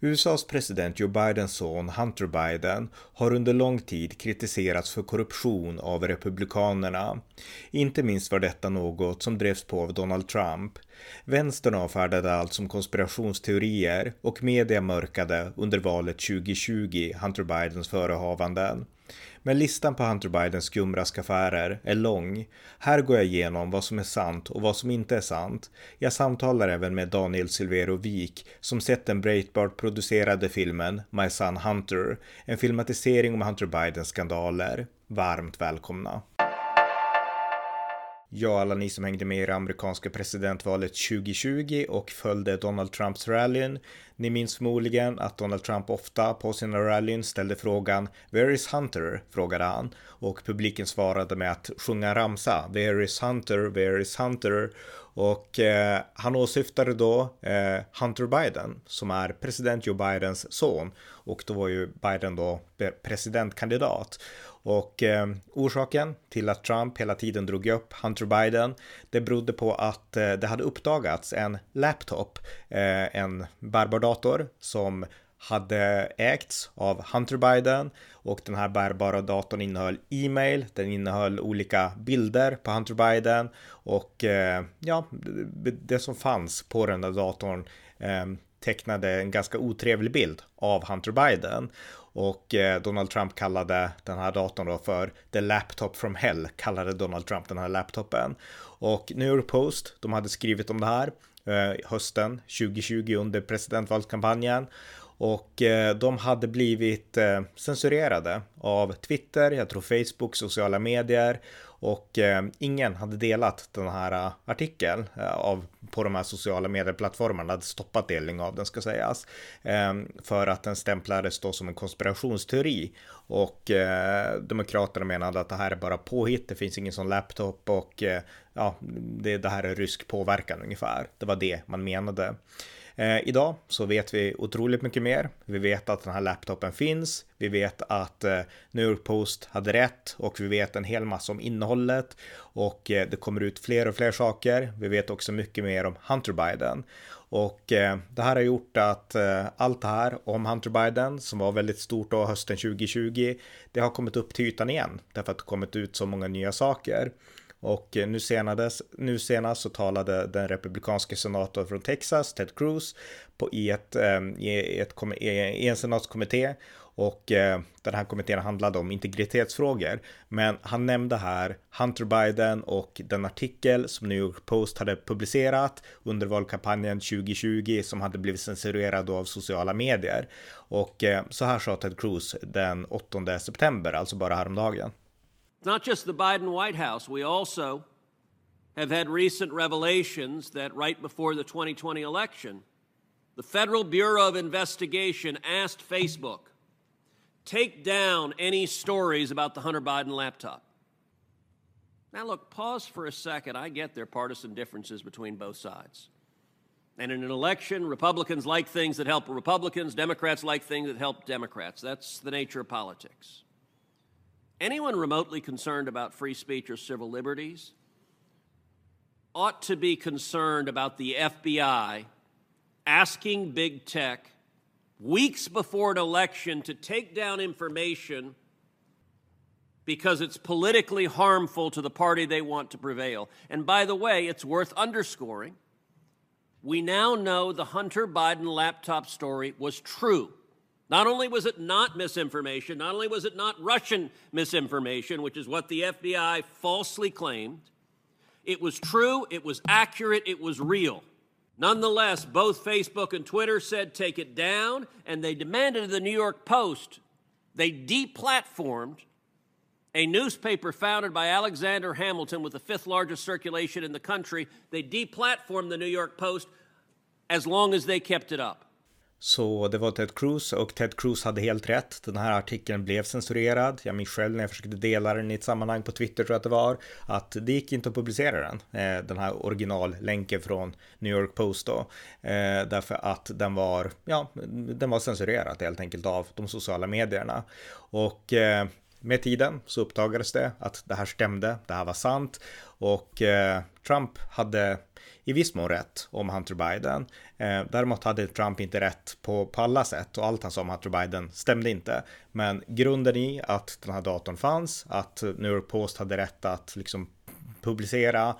USAs president Joe Bidens son Hunter Biden har under lång tid kritiserats för korruption av republikanerna. Inte minst var detta något som drevs på av Donald Trump. Vänstern avfärdade allt som konspirationsteorier och media mörkade under valet 2020 Hunter Bidens förehavanden. Men listan på Hunter Bidens skumraskaffärer är lång. Här går jag igenom vad som är sant och vad som inte är sant. Jag samtalar även med Daniel Silvero Wik som sett den Breitbart-producerade filmen My Son Hunter, en filmatisering om Hunter Bidens skandaler. Varmt välkomna! Ja, alla ni som hängde med i det amerikanska presidentvalet 2020 och följde Donald Trumps rallyn. Ni minns förmodligen att Donald Trump ofta på sina rallyn ställde frågan “Where is Hunter?” frågade han och publiken svarade med att sjunga ramsa “Where is Hunter? Where is Hunter?” och eh, han åsyftade då eh, Hunter Biden som är president Joe Bidens son och då var ju Biden då presidentkandidat och eh, orsaken till att Trump hela tiden drog upp Hunter Biden, det berodde på att eh, det hade uppdagats en laptop, eh, en bärbar dator som hade ägts av Hunter Biden och den här bärbara datorn innehöll e-mail, den innehöll olika bilder på Hunter Biden och eh, ja, det som fanns på den där datorn eh, tecknade en ganska otrevlig bild av Hunter Biden. Och eh, Donald Trump kallade den här datorn då för the laptop from hell, kallade Donald Trump den här laptopen. Och New York Post, de hade skrivit om det här eh, hösten 2020 under presidentvalskampanjen. Och eh, de hade blivit eh, censurerade av Twitter, jag tror Facebook, sociala medier och eh, ingen hade delat den här eh, artikeln eh, av, på de här sociala medieplattformarna, hade stoppat delning av den ska sägas, eh, för att den stämplades då som en konspirationsteori. Och eh, Demokraterna menade att det här är bara påhitt, det finns ingen sån laptop och eh, ja, det, det här är rysk påverkan ungefär. Det var det man menade. Eh, idag så vet vi otroligt mycket mer. Vi vet att den här laptopen finns. Vi vet att eh, New York Post hade rätt och vi vet en hel massa om innehållet och eh, det kommer ut fler och fler saker. Vi vet också mycket mer om Hunter Biden och eh, det här har gjort att eh, allt det här om Hunter Biden som var väldigt stort då hösten 2020, det har kommit upp till ytan igen därför att det kommit ut så många nya saker. Och eh, nu senast, nu senast så talade den republikanske senatorn från Texas, Ted Cruz, på, i, ett, ehm, i, ett, i en senatskommitté och eh, den här kommittén handlade om integritetsfrågor. Men han nämnde här Hunter Biden och den artikel som New York Post hade publicerat under valkampanjen 2020 som hade blivit censurerad av sociala medier. Och eh, så här sa Ted Cruz den 8 september, alltså bara häromdagen. It's not just the Biden White House. We also have had recent revelations that right before the 2020 election, the Federal Bureau of Investigation asked Facebook, take down any stories about the Hunter Biden laptop. Now, look, pause for a second. I get there are partisan differences between both sides. And in an election, Republicans like things that help Republicans, Democrats like things that help Democrats. That's the nature of politics. Anyone remotely concerned about free speech or civil liberties ought to be concerned about the FBI asking big tech weeks before an election to take down information because it's politically harmful to the party they want to prevail. And by the way, it's worth underscoring we now know the Hunter Biden laptop story was true. Not only was it not misinformation, not only was it not Russian misinformation, which is what the FBI falsely claimed, it was true, it was accurate, it was real. Nonetheless, both Facebook and Twitter said take it down, and they demanded of the New York Post. They deplatformed a newspaper founded by Alexander Hamilton with the fifth largest circulation in the country. They deplatformed the New York Post as long as they kept it up. Så det var Ted Cruz och Ted Cruz hade helt rätt. Den här artikeln blev censurerad. Jag minns själv när jag försökte dela den i ett sammanhang på Twitter tror jag att det var. Att det gick inte att publicera den. Eh, den här originallänken från New York Post då. Eh, därför att den var, ja, den var censurerad helt enkelt av de sociala medierna. Och eh, med tiden så uppdagades det att det här stämde, det här var sant och Trump hade i viss mån rätt om Hunter Biden. Eh, däremot hade Trump inte rätt på, på alla sätt och allt han sa om Hunter Biden stämde inte. Men grunden i att den här datorn fanns, att New York Post hade rätt att liksom publicera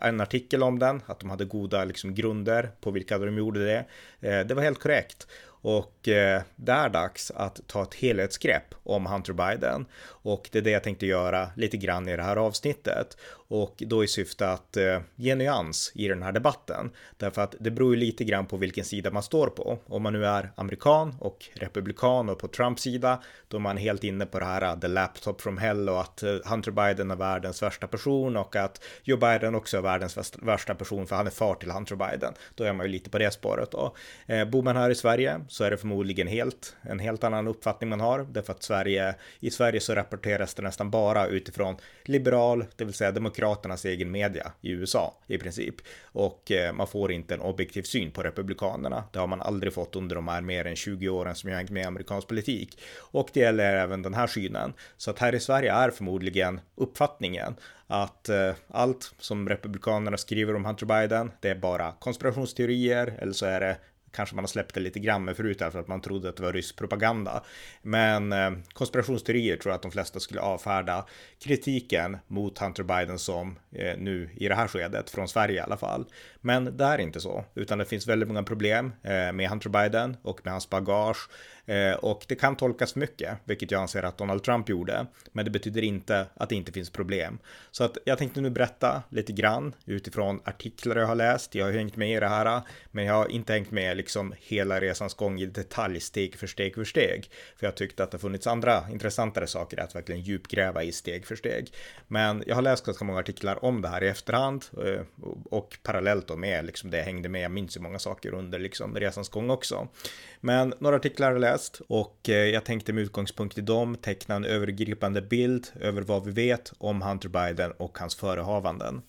en artikel om den, att de hade goda liksom, grunder på vilka de gjorde det. Eh, det var helt korrekt. Och eh, det är dags att ta ett helhetsgrepp om Hunter Biden. Och det är det jag tänkte göra lite grann i det här avsnittet. Och då i syfte att eh, ge nyans i den här debatten. Därför att det beror ju lite grann på vilken sida man står på. Om man nu är amerikan och republikan och på Trumps sida, då är man helt inne på det här uh, the laptop from hell och att uh, Hunter Biden är världens värsta person och att Joe Biden också är världens värsta person för han är far till Hunter Biden. Då är man ju lite på det spåret då. Eh, bor man här i Sverige så är det förmodligen helt en helt annan uppfattning man har därför att Sverige i Sverige så rapporteras det nästan bara utifrån liberal, det vill säga demokraternas egen media i USA i princip och eh, man får inte en objektiv syn på republikanerna. Det har man aldrig fått under de här mer än 20 åren som jag hängt med i amerikansk politik och det gäller även den här synen. Så att här i Sverige är förmodligen uppfattningen att eh, allt som republikanerna skriver om Hunter Biden, det är bara konspirationsteorier eller så är det kanske man har släppt det lite grann med förut för att man trodde att det var rysk propaganda. Men eh, konspirationsteorier tror jag att de flesta skulle avfärda kritiken mot Hunter Biden som eh, nu i det här skedet från Sverige i alla fall. Men det är inte så, utan det finns väldigt många problem eh, med Hunter Biden och med hans bagage Eh, och det kan tolkas mycket, vilket jag anser att Donald Trump gjorde. Men det betyder inte att det inte finns problem. Så att jag tänkte nu berätta lite grann utifrån artiklar jag har läst. Jag har hängt med i det här, men jag har inte hängt med liksom hela resans gång i detalj, steg för steg för steg. För jag tyckte att det funnits andra intressantare saker att verkligen djupgräva i steg för steg. Men jag har läst ganska många artiklar om det här i efterhand eh, och parallellt då med liksom det jag hängde med. Jag minns ju många saker under liksom resans gång också. Men några artiklar har jag läst och eh, jag tänkte med utgångspunkt i dem teckna en övergripande bild över vad vi vet om Hunter Biden och hans förehavanden.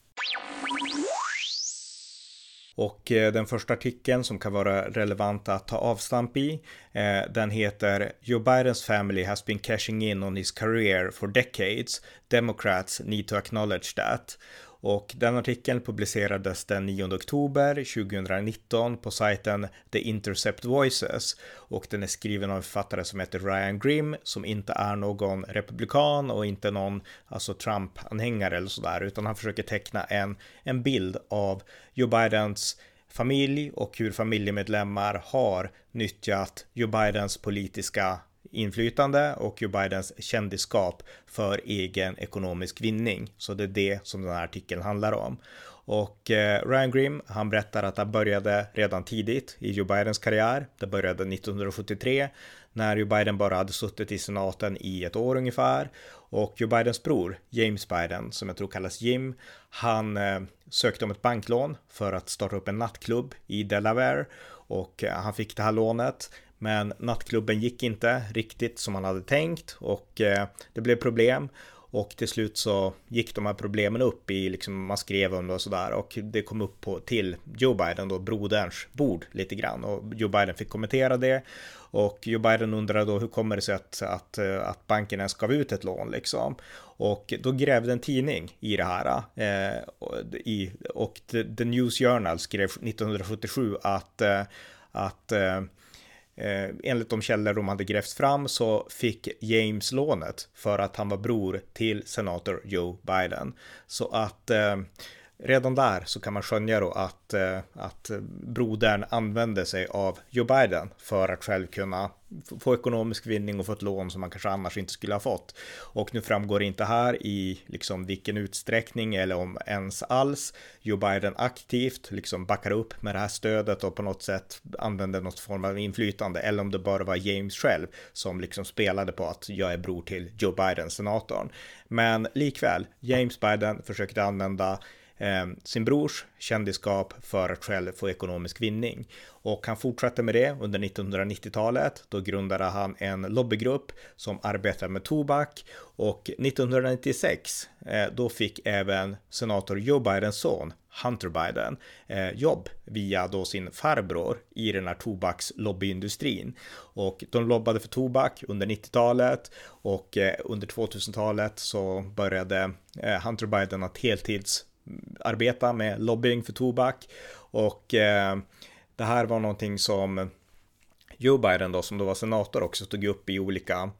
Och eh, den första artikeln som kan vara relevant att ta avstamp i, eh, den heter Joe Bidens family has been cashing in on his career for decades. Democrats need to acknowledge that. Och den artikeln publicerades den 9 oktober 2019 på sajten The Intercept Voices. Och den är skriven av en författare som heter Ryan Grimm som inte är någon republikan och inte någon alltså Trump-anhängare eller sådär utan han försöker teckna en, en bild av Joe Bidens familj och hur familjemedlemmar har nyttjat Joe Bidens politiska inflytande och Joe Bidens kändisskap för egen ekonomisk vinning. Så det är det som den här artikeln handlar om. Och eh, Ryan Grimm, han berättar att det började redan tidigt i Joe Bidens karriär. Det började 1973 när Joe Biden bara hade suttit i senaten i ett år ungefär. Och Joe Bidens bror, James Biden, som jag tror kallas Jim, han eh, sökte om ett banklån för att starta upp en nattklubb i Delaware och eh, han fick det här lånet. Men nattklubben gick inte riktigt som man hade tänkt och eh, det blev problem. Och till slut så gick de här problemen upp i, liksom man skrev om det och sådär och det kom upp på, till Joe Biden då, broderns bord lite grann och Joe Biden fick kommentera det. Och Joe Biden undrade då hur kommer det sig att, att, eh, att banken ens gav ut ett lån liksom. Och då grävde en tidning i det här. Eh, i, och The News Journal skrev 1977 att, eh, att eh, Eh, enligt de källor de hade grävt fram så fick James lånet för att han var bror till senator Joe Biden. Så att eh, redan där så kan man skönja då att, eh, att brodern använde sig av Joe Biden för att själv kunna få ekonomisk vinning och få ett lån som man kanske annars inte skulle ha fått. Och nu framgår det inte här i liksom vilken utsträckning eller om ens alls Joe Biden aktivt liksom backar upp med det här stödet och på något sätt använder något form av inflytande eller om det bara var James själv som liksom spelade på att jag är bror till Joe Biden, senatorn. Men likväl, James Biden försökte använda eh, sin brors kändisskap för att själv få ekonomisk vinning. Och han fortsatte med det under 1990-talet. Då grundade han en lobbygrupp som arbetar med tobak och 1996 eh, då fick även senator Joe Bidens son Hunter Biden eh, jobb via då sin farbror i den här tobakslobbyindustrin. Och de lobbade för tobak under 90-talet och eh, under 2000-talet så började eh, Hunter Biden att heltids arbeta med lobbying för tobak. Och eh, det här var någonting som Joe Biden då, som då var senator också, tog upp i olika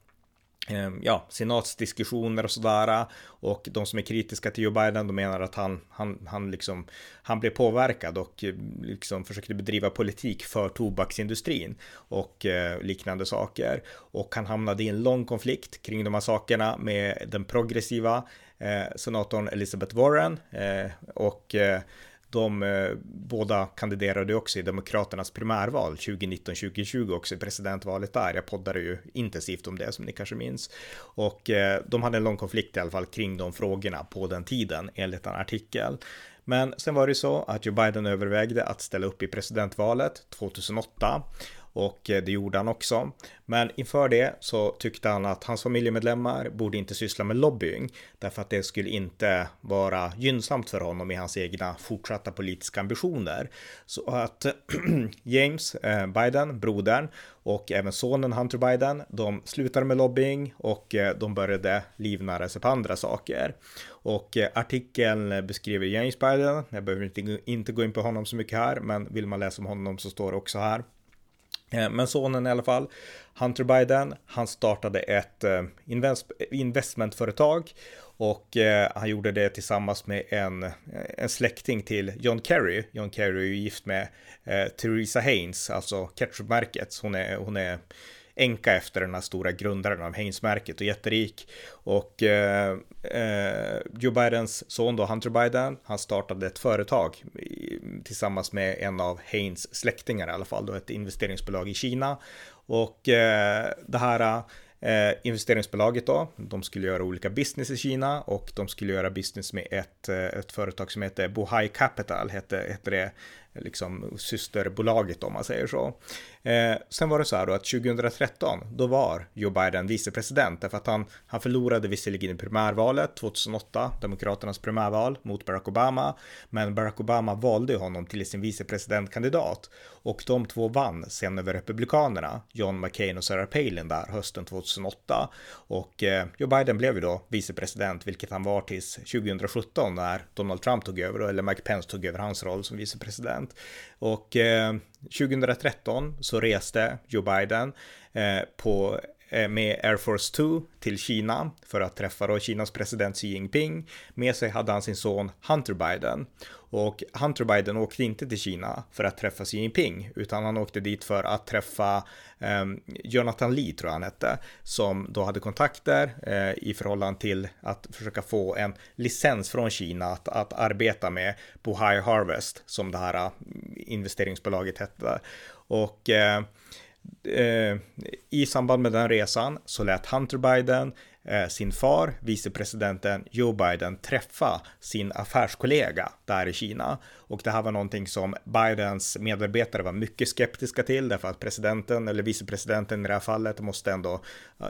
Ehm, ja, senatsdiskussioner och sådär. Och de som är kritiska till Joe Biden, de menar att han, han, han, liksom, han blev påverkad och eh, liksom försökte bedriva politik för tobaksindustrin och eh, liknande saker. Och han hamnade i en lång konflikt kring de här sakerna med den progressiva eh, senatorn Elizabeth Warren eh, och eh, de eh, båda kandiderade också i Demokraternas primärval 2019-2020 också i presidentvalet där. Jag poddade ju intensivt om det som ni kanske minns. Och eh, de hade en lång konflikt i alla fall kring de frågorna på den tiden enligt en artikel. Men sen var det så att Joe Biden övervägde att ställa upp i presidentvalet 2008 och eh, det gjorde han också. Men inför det så tyckte han att hans familjemedlemmar borde inte syssla med lobbying därför att det skulle inte vara gynnsamt för honom i hans egna fortsatta politiska ambitioner. Så att James eh, Biden, brodern och även sonen Hunter Biden, de slutade med lobbying och eh, de började livnära sig på andra saker. Och artikeln beskriver James Biden, jag behöver inte gå in på honom så mycket här, men vill man läsa om honom så står det också här. Eh, men sonen i alla fall, Hunter Biden, han startade ett eh, investmentföretag och eh, han gjorde det tillsammans med en, en släkting till John Kerry. John Kerry är ju gift med Theresa Haynes, alltså ketchupmärket. Hon är, hon är änka efter den här stora grundaren av Haynes-märket och jätterik. Och eh, eh, Joe Bidens son då, Hunter Biden, han startade ett företag tillsammans med en av Haynes släktingar i alla fall, då ett investeringsbolag i Kina. Och eh, det här Eh, investeringsbolaget då, de skulle göra olika business i Kina och de skulle göra business med ett, eh, ett företag som heter Bohai Capital, hette, hette det liksom systerbolaget om man säger så. Eh, sen var det så här då att 2013, då var Joe Biden vicepresident därför att han, han förlorade visserligen i primärvalet 2008, Demokraternas primärval mot Barack Obama, men Barack Obama valde honom till sin vicepresidentkandidat och de två vann sen över Republikanerna, John McCain och Sarah Palin där hösten 2008 och eh, Joe Biden blev ju då vicepresident, vilket han var tills 2017 när Donald Trump tog över, eller Mike Pence tog över hans roll som vicepresident. Och eh, 2013 så reste Joe Biden eh, på Eh, med Air Force 2 till Kina för att träffa då Kinas president Xi Jinping. Med sig hade han sin son Hunter Biden och Hunter Biden åkte inte till Kina för att träffa Xi Jinping, utan han åkte dit för att träffa eh, Jonathan Lee, tror jag han hette, som då hade kontakter eh, i förhållande till att försöka få en licens från Kina att, att arbeta med Bohai Harvest, som det här eh, investeringsbolaget hette. Och eh, eh, i samband med den resan så lät Hunter Biden Eh, sin far, vicepresidenten Joe Biden, träffa sin affärskollega där i Kina. Och det här var någonting som Bidens medarbetare var mycket skeptiska till därför att presidenten eller vicepresidenten i det här fallet måste ändå,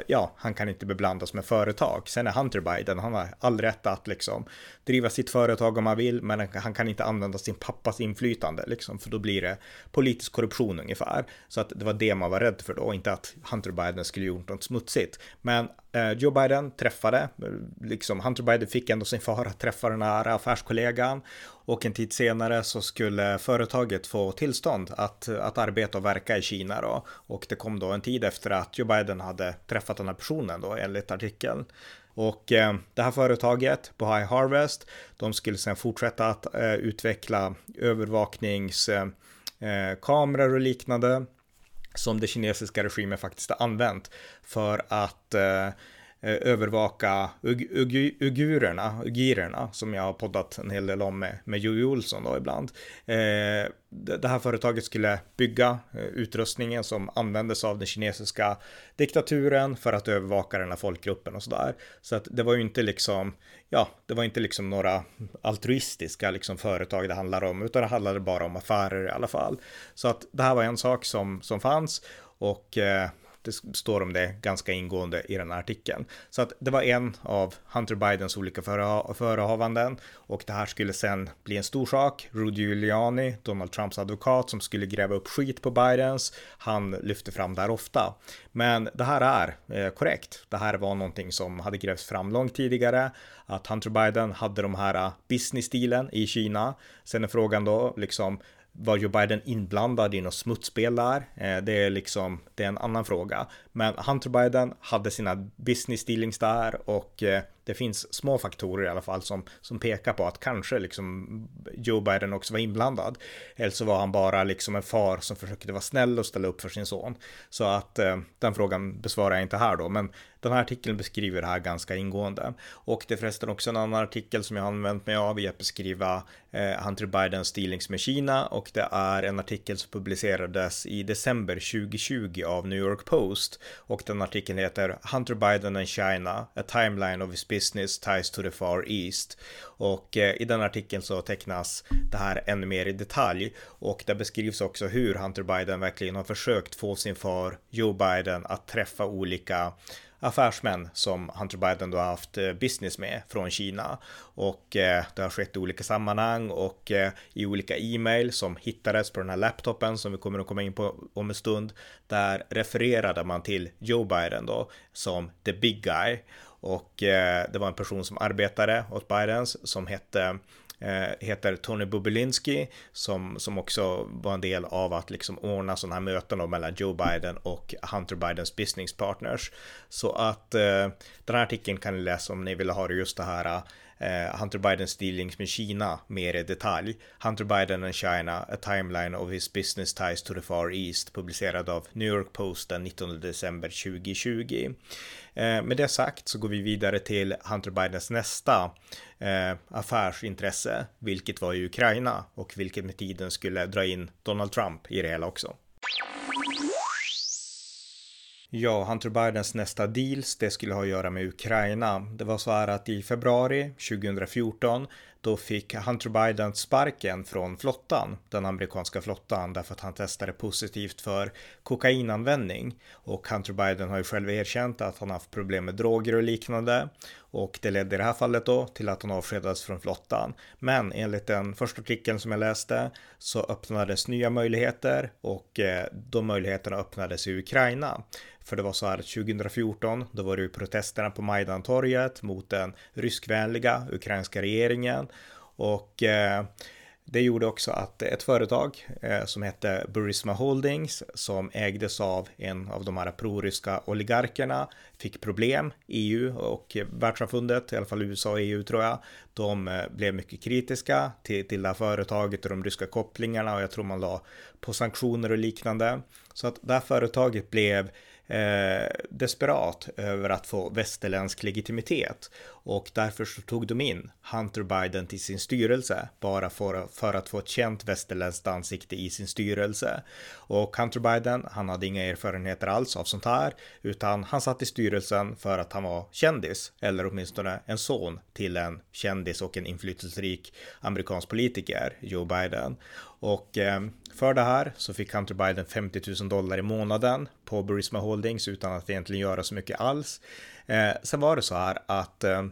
ja, han kan inte beblandas med företag. Sen är Hunter Biden, han har all rätt att liksom driva sitt företag om han vill, men han kan inte använda sin pappas inflytande liksom, för då blir det politisk korruption ungefär. Så att det var det man var rädd för då, inte att Hunter Biden skulle gjort något smutsigt. Men eh, Joe Biden träffade, eh, liksom Hunter Biden fick ändå sin far att träffa den här affärskollegan och en tid senare så skulle företaget få tillstånd att, att arbeta och verka i Kina då. Och det kom då en tid efter att Joe Biden hade träffat den här personen då enligt artikeln. Och eh, det här företaget Bohai Harvest, de skulle sedan fortsätta att eh, utveckla övervakningskameror eh, eh och liknande som det kinesiska regimen faktiskt har använt för att eh, Eh, övervaka ugurerna, ugirerna, som jag har poddat en hel del om med, med Jojo Olsson då ibland. Eh, det här företaget skulle bygga eh, utrustningen som användes av den kinesiska diktaturen för att övervaka den här folkgruppen och sådär. Så att det var ju inte liksom, ja, det var inte liksom några altruistiska liksom företag det handlar om, utan det handlade bara om affärer i alla fall. Så att det här var en sak som, som fanns och eh, det står om det ganska ingående i den här artikeln. Så att det var en av Hunter Bidens olika förehavanden och det här skulle sen bli en stor sak. Rudy Giuliani, Donald Trumps advokat som skulle gräva upp skit på Bidens, han lyfte fram det här ofta. Men det här är eh, korrekt. Det här var någonting som hade grävts fram långt tidigare, att Hunter Biden hade de här eh, business dealen i Kina. Sen är frågan då liksom var Joe Biden inblandad i något smutspel där? Eh, det är liksom, det är en annan fråga. Men Hunter Biden hade sina business dealings där och eh, det finns små faktorer i alla fall som, som pekar på att kanske liksom Joe Biden också var inblandad. Eller så var han bara liksom en far som försökte vara snäll och ställa upp för sin son. Så att eh, den frågan besvarar jag inte här då, men den här artikeln beskriver det här ganska ingående. Och det är förresten också en annan artikel som jag har använt mig av i att beskriva eh, Hunter Bidens dealings med Kina och det är en artikel som publicerades i december 2020 av New York Post och den artikeln heter Hunter Biden and China, a timeline of his business ties to the far east. Och eh, i den artikeln så tecknas det här ännu mer i detalj och det beskrivs också hur Hunter Biden verkligen har försökt få sin far Joe Biden att träffa olika affärsmän som Hunter Biden då har haft eh, business med från Kina. Och eh, det har skett i olika sammanhang och eh, i olika e-mail som hittades på den här laptopen som vi kommer att komma in på om en stund. Där refererade man till Joe Biden då som the big guy. Och eh, det var en person som arbetade åt Bidens som hette Eh, heter Tony Bubelinski som, som också var en del av att liksom ordna sådana här möten mellan Joe Biden och Hunter Bidens business partners. Så att eh, den här artikeln kan ni läsa om ni vill ha just det här eh, eh, Hunter Bidens dealings med Kina mer i detalj. Hunter Biden and China, a timeline of his business ties to the far east, publicerad av New York Post den 19 december 2020. Eh, med det sagt så går vi vidare till Hunter Bidens nästa eh, affärsintresse, vilket var i Ukraina och vilket med tiden skulle dra in Donald Trump i det hela också. Ja, Hunter Bidens nästa deals, det skulle ha att göra med Ukraina. Det var så här att i februari 2014 då fick Hunter Biden sparken från flottan, den amerikanska flottan, därför att han testade positivt för kokainanvändning. Och Hunter Biden har ju själv erkänt att han haft problem med droger och liknande. Och det ledde i det här fallet då till att han avskedades från flottan. Men enligt den första artikeln som jag läste så öppnades nya möjligheter och eh, de möjligheterna öppnades i Ukraina. För det var så här 2014, då var det ju protesterna på Majdantorget mot den ryskvänliga ukrainska regeringen och eh, det gjorde också att ett företag eh, som hette Burisma Holdings som ägdes av en av de här proryska oligarkerna fick problem. EU och världssamfundet, i alla fall USA och EU tror jag, de eh, blev mycket kritiska till, till det här företaget och de ryska kopplingarna och jag tror man la på sanktioner och liknande. Så att det här företaget blev eh, desperat över att få västerländsk legitimitet och därför så tog de in Hunter Biden till sin styrelse bara för, för att få ett känt västerländskt ansikte i sin styrelse. Och Hunter Biden, han hade inga erfarenheter alls av sånt här, utan han satt i styrelsen för att han var kändis, eller åtminstone en son till en kändis och en inflytelserik amerikansk politiker, Joe Biden. Och eh, för det här så fick Hunter Biden 50 000 dollar i månaden på Burisma Holdings utan att egentligen göra så mycket alls. Eh, sen var det så här att eh,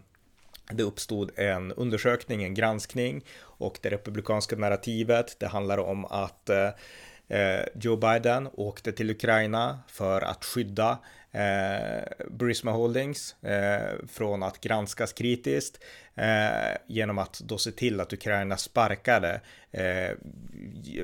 det uppstod en undersökning, en granskning och det republikanska narrativet, det handlar om att eh, eh Joe Biden åkte till Ukraina för att skydda eh, Burisma Holdings eh, från att granskas kritiskt eh, genom att då se till att Ukraina sparkade eh,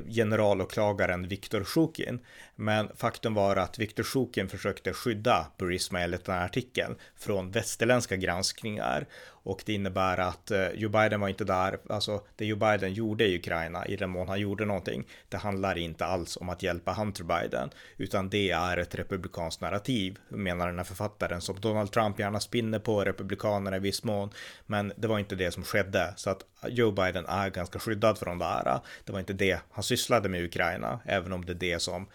generalåklagaren Viktor Shukin. Men faktum var att Viktor Shukin försökte skydda Burisma enligt den här artikeln från västerländska granskningar och det innebär att eh, Joe Biden var inte där. Alltså det Joe Biden gjorde i Ukraina i den mån han gjorde någonting. Det handlar inte alls om att hjälpa Hunter Biden utan det är ett republikanskt narrativ narrativ, menar den här författaren, som Donald Trump gärna spinner på republikanerna i viss mån. Men det var inte det som skedde, så att Joe Biden är ganska skyddad från det här. Det var inte det han sysslade med i Ukraina, även om det är det som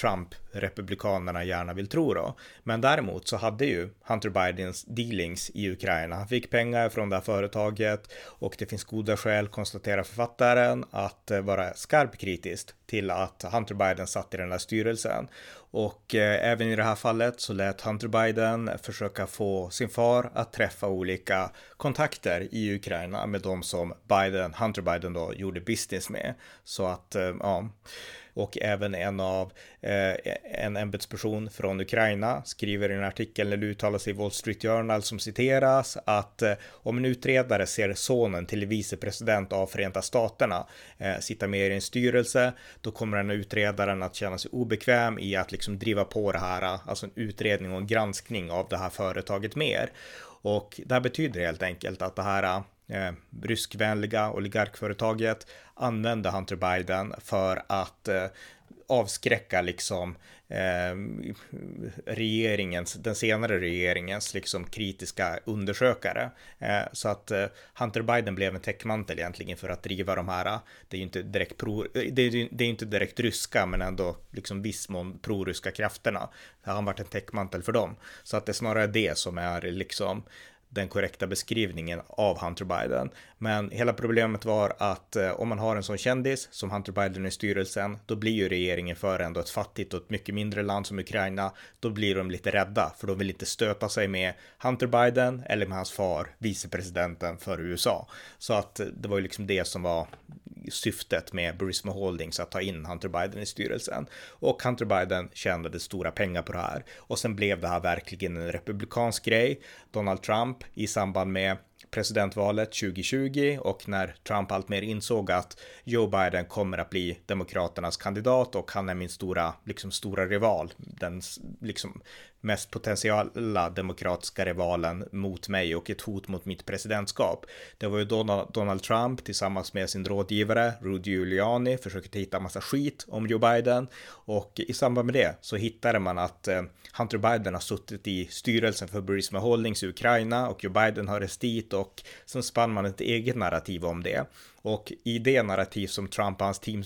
Trump-republikanerna gärna vill tro då. Men däremot så hade ju Hunter Bidens dealings i Ukraina. Han fick pengar från det här företaget och det finns goda skäl, konstaterar författaren, att eh, vara skarpt kritiskt till att Hunter Biden satt i den här styrelsen. Och eh, även i det här fallet så lät Hunter Biden försöka få sin far att träffa olika kontakter i Ukraina med de som Biden, Hunter Biden då gjorde business med. Så att, eh, ja och även en av eh, en ämbetsperson från Ukraina skriver i en artikel eller uttalar sig i Wall Street Journal som citeras att eh, om en utredare ser sonen till vicepresident av Förenta Staterna eh, sitta med i en styrelse, då kommer den utredaren att känna sig obekväm i att liksom driva på det här, eh, alltså en utredning och en granskning av det här företaget mer. Och det här betyder helt enkelt att det här eh, eh, ryskvänliga oligarkföretaget använde Hunter Biden för att eh, avskräcka liksom eh, regeringens, den senare regeringens liksom kritiska undersökare. Eh, så att eh, Hunter Biden blev en täckmantel egentligen för att driva de här, eh, det är ju inte direkt pro, det är, det är inte direkt ryska men ändå liksom viss mån proryska krafterna. Han varit en täckmantel för dem. Så att det är snarare det som är liksom den korrekta beskrivningen av Hunter Biden. Men hela problemet var att eh, om man har en sån kändis som Hunter Biden i styrelsen, då blir ju regeringen för ändå ett fattigt och ett mycket mindre land som Ukraina. Då blir de lite rädda, för de vill inte stöta sig med Hunter Biden eller med hans far, vicepresidenten för USA. Så att eh, det var ju liksom det som var syftet med Burisma Holdings att ta in Hunter Biden i styrelsen. Och Hunter Biden tjänade stora pengar på det här. Och sen blev det här verkligen en republikansk grej. Donald Trump i samband med presidentvalet 2020 och när Trump alltmer insåg att Joe Biden kommer att bli demokraternas kandidat och han är min stora, liksom stora rival, den liksom mest potentiella demokratiska rivalen mot mig och ett hot mot mitt presidentskap. Det var ju Donald, Donald Trump tillsammans med sin rådgivare Rudy Giuliani försökte hitta massa skit om Joe Biden och i samband med det så hittade man att eh, Hunter Biden har suttit i styrelsen för Burisma Holdings i Ukraina och Joe Biden har rest dit och sen spann man ett eget narrativ om det. Och i det narrativ som Trump och hans team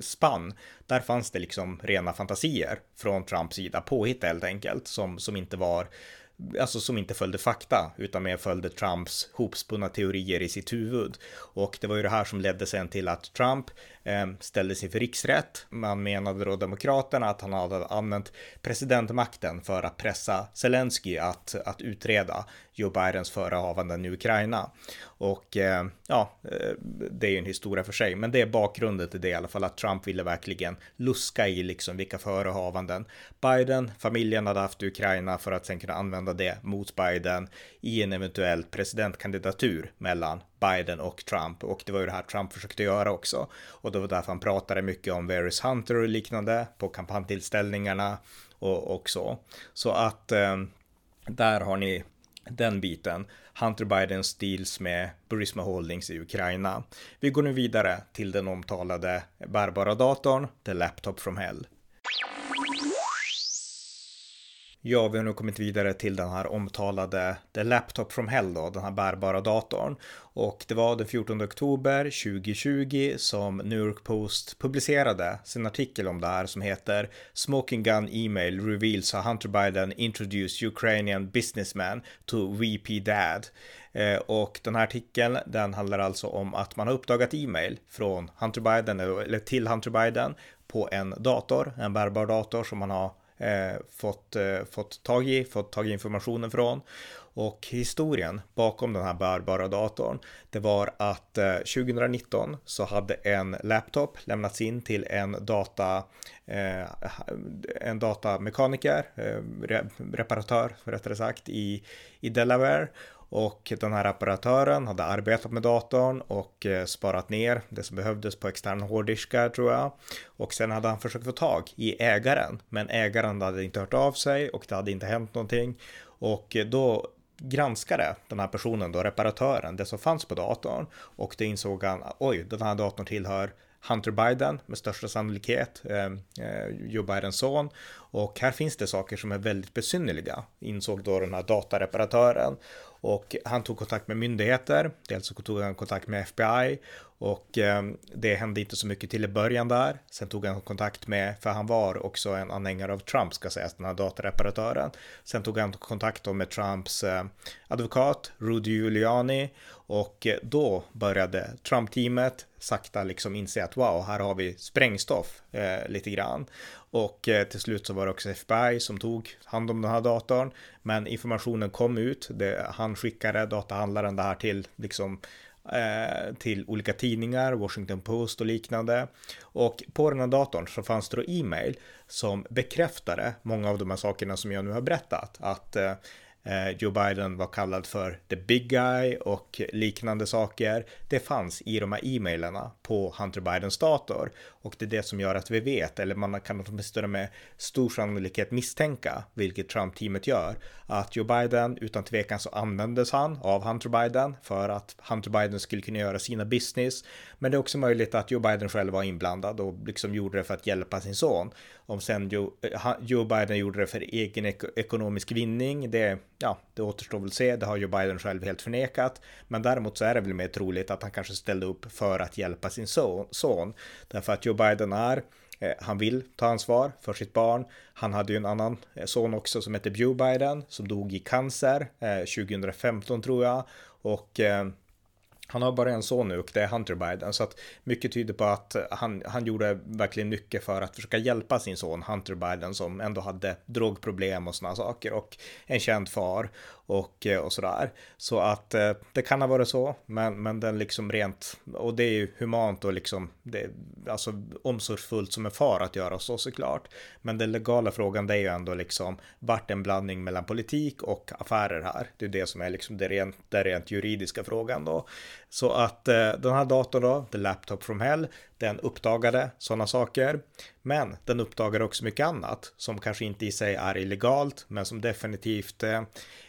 spann, där fanns det liksom rena fantasier från Trumps sida, påhitt helt enkelt, som, som inte var alltså som inte följde fakta utan mer följde Trumps hopspunna teorier i sitt huvud. Och det var ju det här som ledde sen till att Trump Ehm, ställdes inför riksrätt. Man menade då demokraterna att han hade använt presidentmakten för att pressa Zelensky att, att utreda Joe Bidens förehavanden i Ukraina. Och ehm, ja, eh, det är ju en historia för sig, men det är bakgrunden till det i alla fall att Trump ville verkligen luska i liksom vilka förehavanden Biden, familjen hade haft i Ukraina för att sen kunna använda det mot Biden i en eventuell presidentkandidatur mellan Biden och Trump och det var ju det här Trump försökte göra också och det var därför han pratade mycket om Varys Hunter och liknande på kampanjtillställningarna och, och så. Så att eh, där har ni den biten. Hunter Bidens deals med Burisma Holdings i Ukraina. Vi går nu vidare till den omtalade bärbara datorn, The Laptop from Hell. Ja, vi har nu kommit vidare till den här omtalade The Laptop from Hell då, den här bärbara datorn. Och det var den 14 oktober 2020 som New York Post publicerade sin artikel om det här som heter Smoking Gun Email Reveals how Hunter Biden introduced Ukrainian businessman to VP Dad. Eh, och den här artikeln, den handlar alltså om att man har uppdagat e-mail från Hunter Biden, eller till Hunter Biden på en dator, en bärbar dator som man har eh, fått, eh, fått tag i, fått tag i informationen från. Och historien bakom den här bärbara datorn, det var att eh, 2019 så hade en laptop lämnats in till en data, eh, en datamekaniker, eh, reparatör rättare sagt, i, i Delaware och den här apparatören hade arbetat med datorn och eh, sparat ner det som behövdes på extern hårddiskar tror jag. Och sen hade han försökt få tag i ägaren, men ägaren hade inte hört av sig och det hade inte hänt någonting. Och eh, då granskade den här personen då, reparatören, det som fanns på datorn och det insåg han, oj, den här datorn tillhör Hunter Biden med största sannolikhet, ehm, eh, Joe Bidens son. Och här finns det saker som är väldigt besynnerliga, insåg då den här datareparatören. Och han tog kontakt med myndigheter, dels så tog han kontakt med FBI och eh, det hände inte så mycket till i början där. Sen tog han kontakt med, för han var också en anhängare av Trump ska sägas, den här datareparatören. Sen tog han kontakt med Trumps eh, advokat Rudy Giuliani och eh, då började Trump-teamet sakta liksom inse att wow, här har vi sprängstoff eh, lite grann. Och eh, till slut så var det också FBI som tog hand om den här datorn. Men informationen kom ut. Det, han skickade datahandlaren det här till liksom eh, till olika tidningar, Washington Post och liknande. Och på den här datorn så fanns det då e-mail som bekräftade många av de här sakerna som jag nu har berättat. Att eh, Eh, Joe Biden var kallad för the big guy och liknande saker. Det fanns i de här e-mailerna på Hunter Bidens dator och det är det som gör att vi vet, eller man kan åtminstone med stor sannolikhet misstänka, vilket Trump-teamet gör, att Joe Biden utan tvekan så användes han av Hunter Biden för att Hunter Biden skulle kunna göra sina business. Men det är också möjligt att Joe Biden själv var inblandad och liksom gjorde det för att hjälpa sin son. Om sen Joe, eh, Joe Biden gjorde det för egen ek ekonomisk vinning, det, ja, det återstår väl att se. Det har ju Biden själv helt förnekat. Men däremot så är det väl mer troligt att han kanske ställde upp för att hjälpa sin son. son. Därför att Joe Biden är eh, han vill ta ansvar för sitt barn. Han hade ju en annan eh, son också som hette Joe Biden som dog i cancer eh, 2015 tror jag. Och han har bara en son nu och det är Hunter Biden. Så att mycket tyder på att han, han gjorde verkligen mycket för att försöka hjälpa sin son Hunter Biden som ändå hade drogproblem och sådana saker och en känd far och, eh, och sådär. Så att eh, det kan ha varit så, men, men den liksom rent, och det är ju humant och liksom, det, alltså omsorgsfullt som en far att göra så såklart. Men den legala frågan det är ju ändå liksom vart en blandning mellan politik och affärer här. Det är det som är liksom det rent, det rent juridiska frågan då. Så att eh, den här datorn då, The Laptop from Hell, den uppdagade sådana saker. Men den uppdagade också mycket annat som kanske inte i sig är illegalt, men som definitivt eh,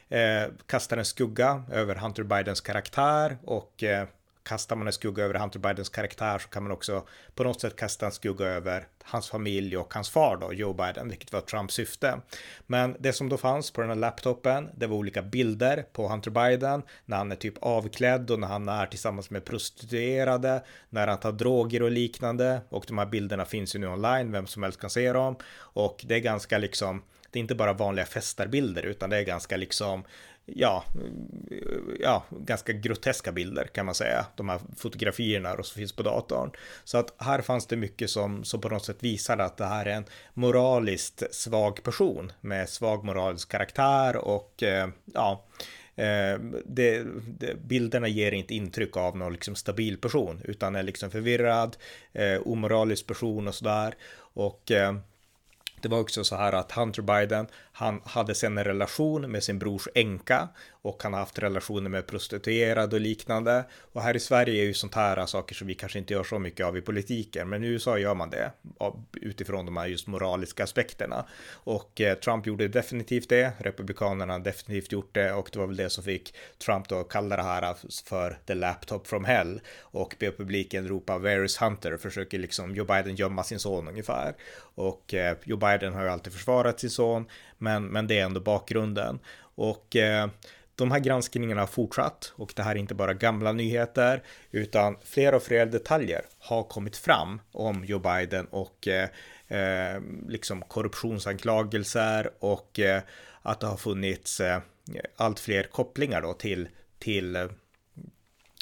eh kastar en skugga över Hunter Bidens karaktär och eh, kastar man en skugga över Hunter Bidens karaktär så kan man också på något sätt kasta en skugga över hans familj och hans far då, Joe Biden, vilket var Trumps syfte. Men det som då fanns på den här laptopen, det var olika bilder på Hunter Biden när han är typ avklädd och när han är tillsammans med prostituerade, när han tar droger och liknande. Och de här bilderna finns ju nu online, vem som helst kan se dem. Och det är ganska liksom det är inte bara vanliga festarbilder utan det är ganska liksom ja, eh, ja, ganska groteska bilder kan man säga. De här fotografierna som finns på datorn. Så att här fanns det mycket som, som på något sätt visade att det här är en moraliskt svag person med svag moralisk karaktär och eh, ja, eh, det, det, bilderna ger inte intryck av någon liksom stabil person utan är liksom förvirrad, eh, omoralisk person och sådär. Och eh, det var också så här att Hunter Biden, han hade sen en relation med sin brors änka och han har haft relationer med prostituerade och liknande. Och här i Sverige är ju sånt här saker som vi kanske inte gör så mycket av i politiken, men i USA gör man det utifrån de här just moraliska aspekterna. Och eh, Trump gjorde definitivt det, Republikanerna har definitivt gjort det och det var väl det som fick Trump då kalla det här för the laptop from hell och be publiken ropa “Where is Hunter?” försöker liksom Joe Biden gömma sin son ungefär. Och eh, Joe Biden har ju alltid försvarat sin son, men, men det är ändå bakgrunden. Och eh, de här granskningarna har fortsatt och det här är inte bara gamla nyheter utan fler och fler detaljer har kommit fram om Joe Biden och eh, eh, liksom korruptionsanklagelser och eh, att det har funnits eh, allt fler kopplingar då till, till eh,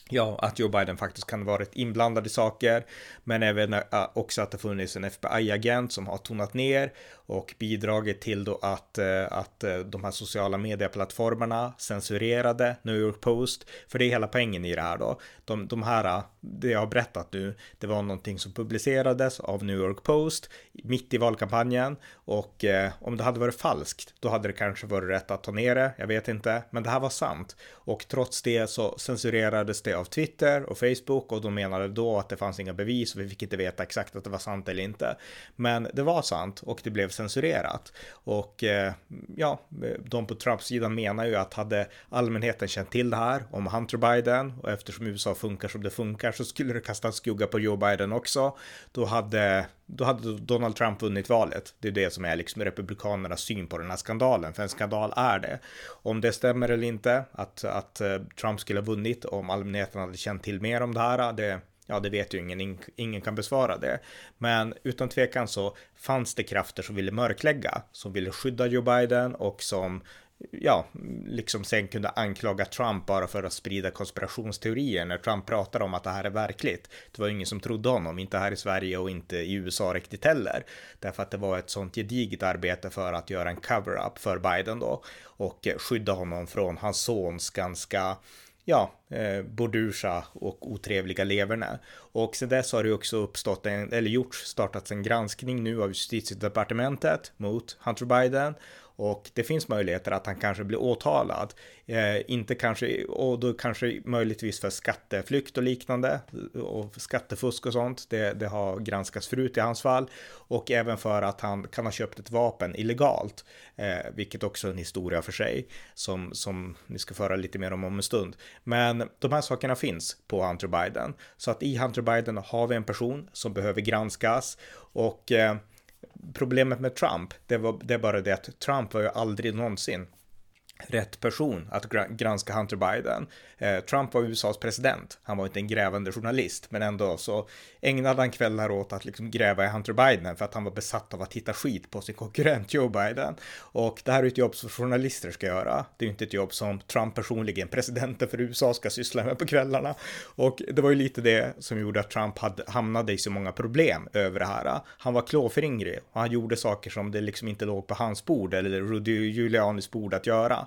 ja, att Joe Biden faktiskt kan varit inblandad i saker, men även eh, också att det funnits en FBI-agent som har tonat ner och bidragit till då att, eh, att eh, de här sociala medieplattformarna censurerade New York Post. För det är hela poängen i det här då. De, de här, eh, det jag har berättat nu, det var någonting som publicerades av New York Post mitt i valkampanjen och eh, om det hade varit falskt, då hade det kanske varit rätt att ta ner det. Jag vet inte, men det här var sant och trots det så censurerades det av Twitter och Facebook och de menade då att det fanns inga bevis och vi fick inte veta exakt att det var sant eller inte. Men det var sant och det blev censurerat. Och eh, ja, de på Trump-sidan menar ju att hade allmänheten känt till det här om Hunter Biden och eftersom USA funkar som det funkar så skulle det kasta en skugga på Joe Biden också. Då hade då hade Donald Trump vunnit valet. Det är det som är liksom republikanernas syn på den här skandalen, för en skandal är det. Om det stämmer eller inte, att, att eh, Trump skulle ha vunnit om allmänheten hade känt till mer om det här, det, ja, det vet ju ingen, ingen kan besvara det. Men utan tvekan så fanns det krafter som ville mörklägga, som ville skydda Joe Biden och som ja, liksom sen kunde anklaga Trump bara för att sprida konspirationsteorier när Trump pratade om att det här är verkligt. Det var ingen som trodde honom, inte här i Sverige och inte i USA riktigt heller. Därför att det var ett sånt gediget arbete för att göra en cover-up för Biden då och skydda honom från hans sons ganska ja, eh, bordursa och otrevliga leverne. Och sen dess har det också uppstått en, eller gjorts, startats en granskning nu av justitiedepartementet mot Hunter Biden och det finns möjligheter att han kanske blir åtalad. Eh, inte kanske, och då kanske möjligtvis för skatteflykt och liknande och skattefusk och sånt. Det, det har granskats förut i hans fall och även för att han kan ha köpt ett vapen illegalt, eh, vilket också är en historia för sig som, som ni ska föra lite mer om om en stund. Men de här sakerna finns på Hunter Biden så att i Hunter Biden har vi en person som behöver granskas och eh, problemet med Trump, det, var, det är bara det att Trump var ju aldrig någonsin rätt person att granska Hunter Biden. Eh, Trump var USAs president. Han var inte en grävande journalist, men ändå så ägnade han kvällar åt att liksom gräva i Hunter Biden för att han var besatt av att hitta skit på sin konkurrent Joe Biden. Och det här är ett jobb som journalister ska göra. Det är inte ett jobb som Trump personligen, presidenten för USA, ska syssla med på kvällarna. Och det var ju lite det som gjorde att Trump hade, hamnade i så många problem över det här. Han var klåfingrig och han gjorde saker som det liksom inte låg på hans bord eller Rudy Giulianis bord att göra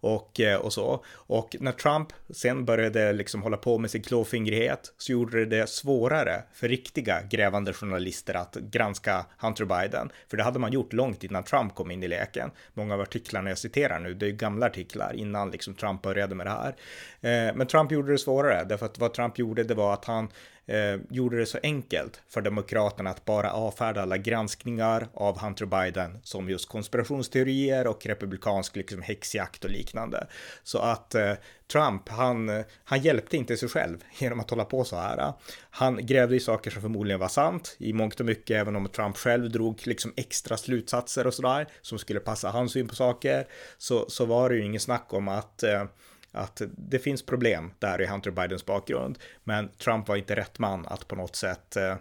och, eh, och så. Och när Trump sen började liksom hålla på med sin klåfingrighet så gjorde det det svårare för riktiga grävande journalister att granska Hunter Biden. För det hade man gjort långt innan Trump kom in i leken. Många av artiklarna jag citerar nu, det är gamla artiklar innan liksom Trump började med det här. Eh, men Trump gjorde det svårare, därför att vad Trump gjorde det var att han eh, gjorde det så enkelt för Demokraterna att bara avfärda alla granskningar av Hunter Biden som just konspirationsteorier och republikansk liksom, häxjakt och liknande liknande Så att eh, Trump, han, eh, han hjälpte inte sig själv genom att hålla på så här. Han grävde i saker som förmodligen var sant i mångt och mycket, även om Trump själv drog liksom extra slutsatser och sådär som skulle passa hans syn på saker, så, så var det ju ingen snack om att eh, att det finns problem där i Hunter Bidens bakgrund, men Trump var inte rätt man att på något sätt eh,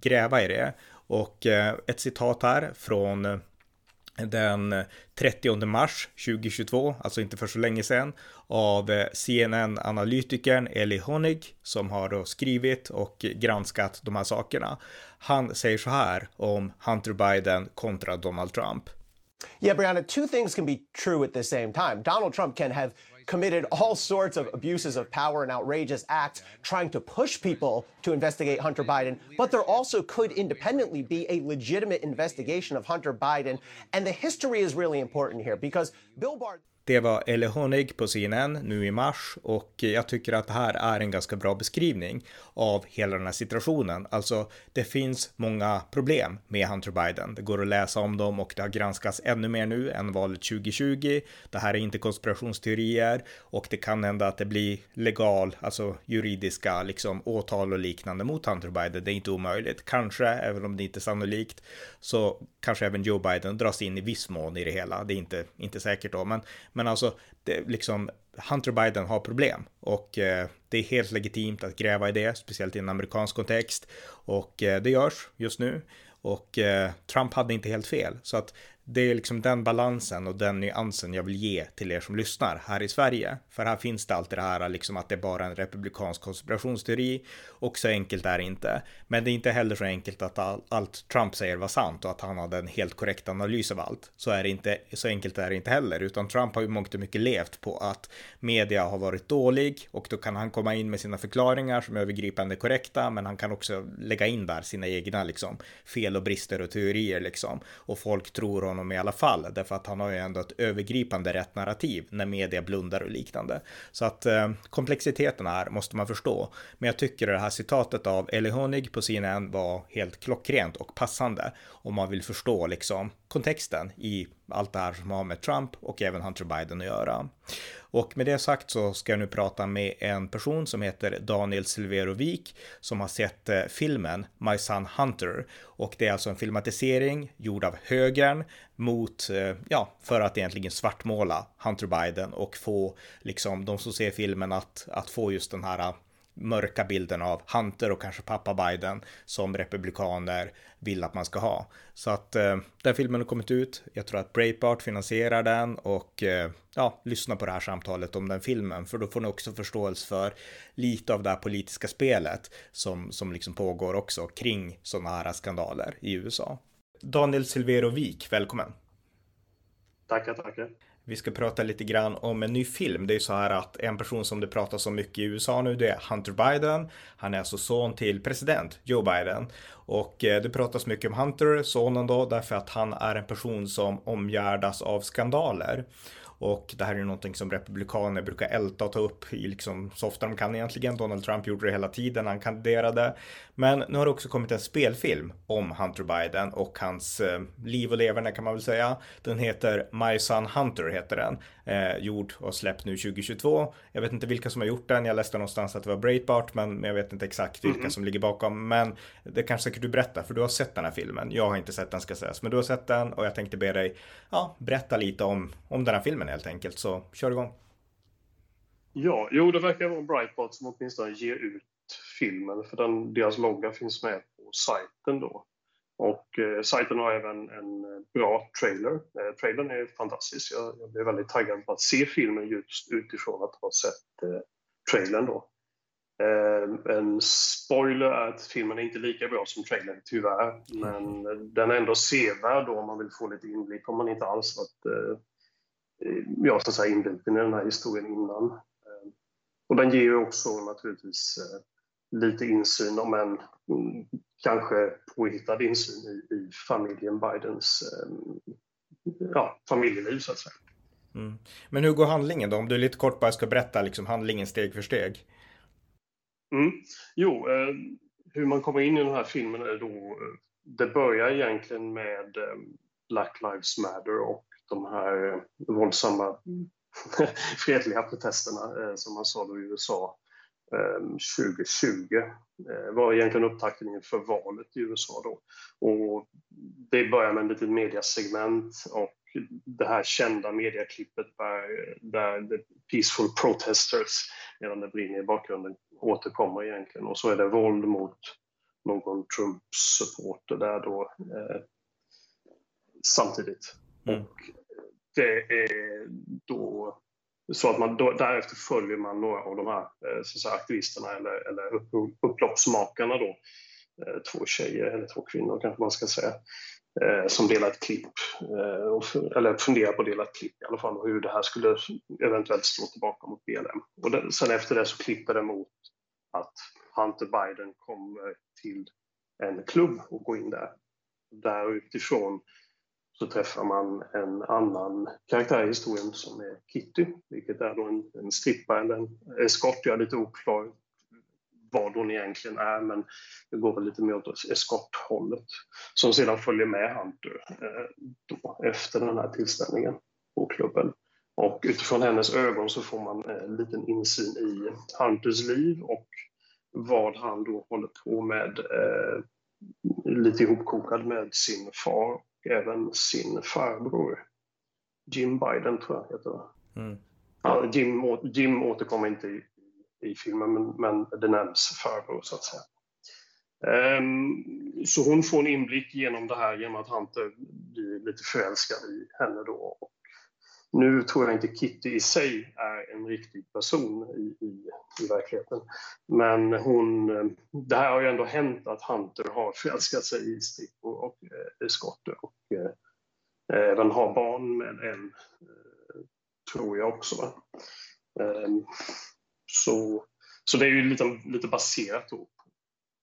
gräva i det. Och eh, ett citat här från eh, den 30 mars 2022, alltså inte för så länge sedan, av eh, CNN-analytikern Eli Honig som har då skrivit och granskat de här sakerna. Han säger så här om Hunter Biden kontra Donald Trump. Yeah, Brianna, two things can be true at the same time. Donald Trump can have committed all sorts of abuses of power and outrageous acts trying to push people to investigate Hunter Biden. But there also could independently be a legitimate investigation of Hunter Biden. And the history is really important here because Bill Barr. Det var Elle Honig på CNN nu i mars och jag tycker att det här är en ganska bra beskrivning av hela den här situationen. Alltså, det finns många problem med Hunter Biden. Det går att läsa om dem och det har granskats ännu mer nu än valet 2020. Det här är inte konspirationsteorier och det kan hända att det blir legal, alltså juridiska liksom åtal och liknande mot Hunter Biden. Det är inte omöjligt. Kanske, även om det inte är sannolikt, så kanske även Joe Biden dras in i viss mån i det hela. Det är inte, inte säkert då, men men alltså, det, liksom, Hunter Biden har problem och eh, det är helt legitimt att gräva i det, speciellt i en amerikansk kontext. Och eh, det görs just nu. Och eh, Trump hade inte helt fel. Så att det är liksom den balansen och den nyansen jag vill ge till er som lyssnar här i Sverige. För här finns det alltid det här liksom att det är bara en republikansk konspirationsteori och så enkelt är det inte. Men det är inte heller så enkelt att all, allt Trump säger var sant och att han hade en helt korrekt analys av allt. Så är det inte, så enkelt är det inte heller, utan Trump har ju mångt och mycket levt på att media har varit dålig och då kan han komma in med sina förklaringar som är övergripande korrekta, men han kan också lägga in där sina egna liksom fel och brister och teorier liksom och folk tror honom i alla fall, därför att han har ju ändå ett övergripande rätt narrativ när media blundar och liknande. Så att eh, komplexiteten här måste man förstå. Men jag tycker det här citatet av Eli Honig på CNN var helt klockrent och passande om man vill förstå liksom kontexten i allt det här som har med Trump och även Hunter Biden att göra. Och med det sagt så ska jag nu prata med en person som heter Daniel Silverovik som har sett eh, filmen My Son Hunter och det är alltså en filmatisering gjord av högern mot, eh, ja, för att egentligen svartmåla Hunter Biden och få liksom de som ser filmen att, att få just den här mörka bilden av Hunter och kanske pappa Biden som republikaner vill att man ska ha. Så att eh, den filmen har kommit ut. Jag tror att Breitbart finansierar den och eh, ja, lyssna på det här samtalet om den filmen, för då får ni också förståelse för lite av det här politiska spelet som, som liksom pågår också kring sådana här skandaler i USA. Daniel Silverovik, välkommen. Tackar, tackar. Vi ska prata lite grann om en ny film. Det är ju så här att en person som det pratas om mycket i USA nu, det är Hunter Biden. Han är alltså son till president Joe Biden. Och eh, det pratas mycket om Hunter, sonen då, därför att han är en person som omgärdas av skandaler. Och det här är ju någonting som republikaner brukar älta och ta upp i liksom så ofta de kan egentligen. Donald Trump gjorde det hela tiden när han kandiderade. Men nu har det också kommit en spelfilm om Hunter Biden och hans eh, liv och leverne kan man väl säga. Den heter My Son Hunter heter den. Eh, gjord och släppt nu 2022. Jag vet inte vilka som har gjort den. Jag läste någonstans att det var Breitbart men jag vet inte exakt vilka mm. som ligger bakom. Men det kanske säkert du berättar för du har sett den här filmen. Jag har inte sett den ska sägas. Men du har sett den och jag tänkte be dig ja, berätta lite om, om den här filmen helt enkelt. Så kör igång. Ja, jo det verkar vara Breitbart som åtminstone ger ut filmen för den, deras logga finns med på sajten då. Och eh, sajten har även en bra trailer. Eh, trailern är fantastisk. Jag, jag blev väldigt taggad på att se filmen just utifrån att ha sett eh, trailern då. Eh, en spoiler är att filmen är inte lika bra som trailern, tyvärr. Men den är ändå sevärd då om man vill få lite inblick, om man inte alls varit eh, ja, så att säga, inbiten i den här historien innan. Eh, och den ger ju också naturligtvis eh, lite insyn, om en mm, kanske påhittad insyn i, i familjen Bidens eh, ja, familjeliv så att säga. Mm. Men hur går handlingen då? Om du lite kort bara ska berätta liksom handlingen steg för steg. Mm. Jo, eh, hur man kommer in i den här filmen är då, det börjar egentligen med eh, Black Lives Matter och de här våldsamma fredliga protesterna eh, som man sa då i USA eh, 2020 eh, var egentligen upptakten inför valet i USA då. Och det börjar med ett litet mediasegment och det här kända mediaklippet där, där The Peaceful Protesters, medan det brinner i bakgrunden, återkommer egentligen. Och så är det våld mot någon Trump-supporter där då eh, samtidigt. Mm. Och det är då så att man då, därefter följer man några av de här eh, så säga, aktivisterna eller, eller upp, upploppsmakarna då. Eh, två tjejer, eller två kvinnor kanske man ska säga, eh, som delar ett klipp, eller funderar på att dela ett klipp i alla fall, och hur det här skulle eventuellt slå tillbaka mot BLM. Och det, sen efter det så klipper det mot att Hunter Biden kommer till en klubb och går in där. Där utifrån så träffar man en annan karaktär i historien som är Kitty, vilket är då en, en strippa eller en eskort. Jag är lite oklar vad hon egentligen är, men det går väl lite mer åt eskorthållet. Som sedan följer med Hunter eh, då, efter den här tillställningen på klubben. Och utifrån hennes ögon så får man en liten insyn i Hunters liv och vad han då håller på med, eh, lite ihopkokad med sin far även sin farbror. Jim Biden tror jag heter. Mm. Ja, Jim, Jim återkommer inte i, i filmen, men, men det nämns farbror så att säga. Um, så hon får en inblick genom det här genom att Hunter blir lite förälskad i henne då. Och nu tror jag inte Kitty i sig är en riktig person i, i, i verkligheten. Men hon, eh, det här har ju ändå hänt att Hunter har förälskat sig i Stickor och eh, Scott och eh, eh, även har barn med en, eh, tror jag också. Eh, så, så det är ju lite, lite baserat på,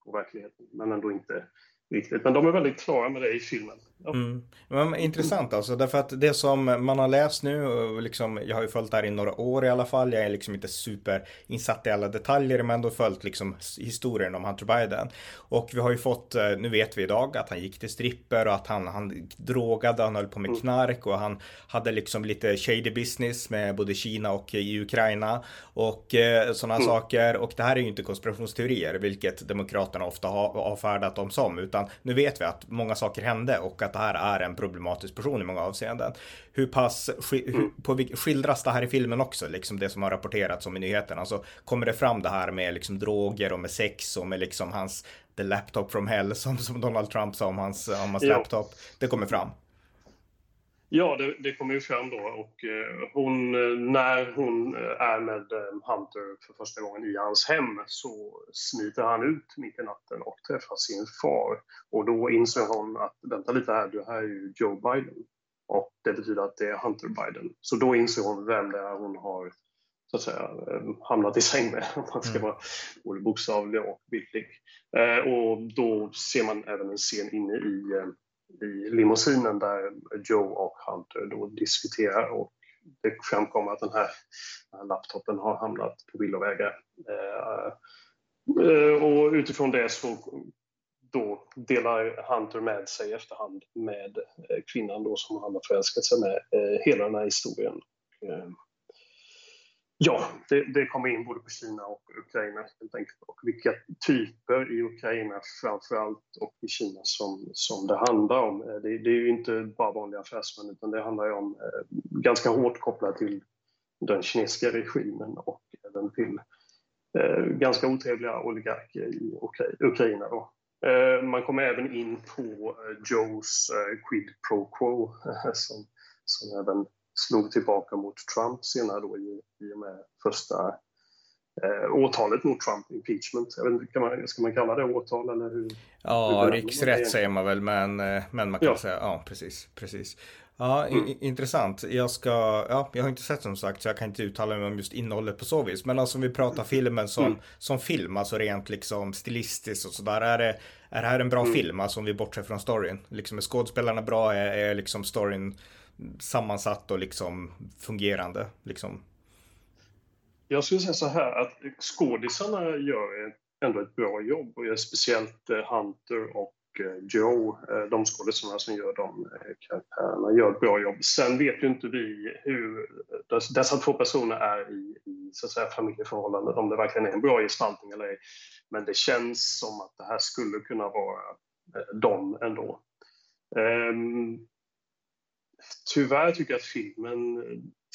på verkligheten, men ändå inte riktigt. Men de är väldigt klara med det i filmen. Mm. Men, intressant alltså, därför att det som man har läst nu, liksom, jag har ju följt det här i några år i alla fall, jag är liksom inte superinsatt i alla detaljer, men ändå följt liksom historien om Hunter Biden. Och vi har ju fått, eh, nu vet vi idag att han gick till stripper och att han, han drogade, han höll på med mm. knark och han hade liksom lite shady business med både Kina och i Ukraina och eh, sådana mm. saker. Och det här är ju inte konspirationsteorier, vilket Demokraterna ofta har avfärdat dem som, utan nu vet vi att många saker hände och att det här är en problematisk person i många avseenden. Hur pass hur, mm. på, skildras det här i filmen också, liksom det som har rapporterats om i nyheterna? Alltså kommer det fram det här med liksom droger och med sex och med liksom hans the laptop from hell som, som Donald Trump sa om hans, om hans laptop. Det kommer fram. Ja, det, det kommer ju fram då och eh, hon, när hon eh, är med eh, Hunter för första gången i hans hem så smiter han ut mitt i natten och träffar sin far. Och då inser hon att vänta lite här, det här är ju Joe Biden. Och det betyder att det är Hunter Biden. Så då inser hon vem det är hon har så att säga, hamnat i säng med, om man ska mm. vara både bokstavlig och bildlig. Och då ser man även en scen inne i i limousinen där Joe och Hunter då diskuterar och det framkommer att den här, den här laptopen har hamnat på villovägar. Eh, eh, och utifrån det så då delar Hunter med sig i efterhand med eh, kvinnan då som han har förälskat sig med eh, hela den här historien. Ja, det, det, kommer in både på Kina och Ukraina helt enkelt. Och vilka typer i Ukraina framförallt och i Kina som, som det handlar om. Eh, det, det är ju inte bara vanliga affärsmän utan det handlar ju om eh, ganska hårt kopplat till den kinesiska regimen och även till eh, ganska otrevliga oligarker i Ukraina. Då. Eh, man kommer även in på eh, Joes eh, quid pro quo som, som även slog tillbaka mot Trump senare då i, i och med första eh, åtalet mot Trump, impeachment. Jag vet inte, kan man, ska man kalla det åtal eller hur? Ja, hur riksrätt säger man väl, men, eh, men man kan ja. säga, ja precis, precis. Ja, mm. intressant. Jag ska, ja, jag har inte sett som sagt så jag kan inte uttala mig om just innehållet på så vis. Men alltså om vi pratar filmen som, mm. som film, alltså rent liksom stilistiskt och sådär. Är det, är det här en bra mm. film, alltså om vi bortser från storyn? Liksom är skådespelarna bra? Är, är liksom storyn sammansatt och liksom fungerande. Liksom. Jag skulle säga så här att skådisarna gör ändå ett bra jobb och speciellt eh, Hunter och eh, Joe, eh, de skådisarna som gör de karaktärerna, gör ett bra jobb. Sen vet ju inte vi hur dessa två personer är i, i så att säga, familjeförhållanden, om det verkligen är en bra gestaltning eller ej. Men det känns som att det här skulle kunna vara dem ändå. Um, tyvärr tycker jag att filmen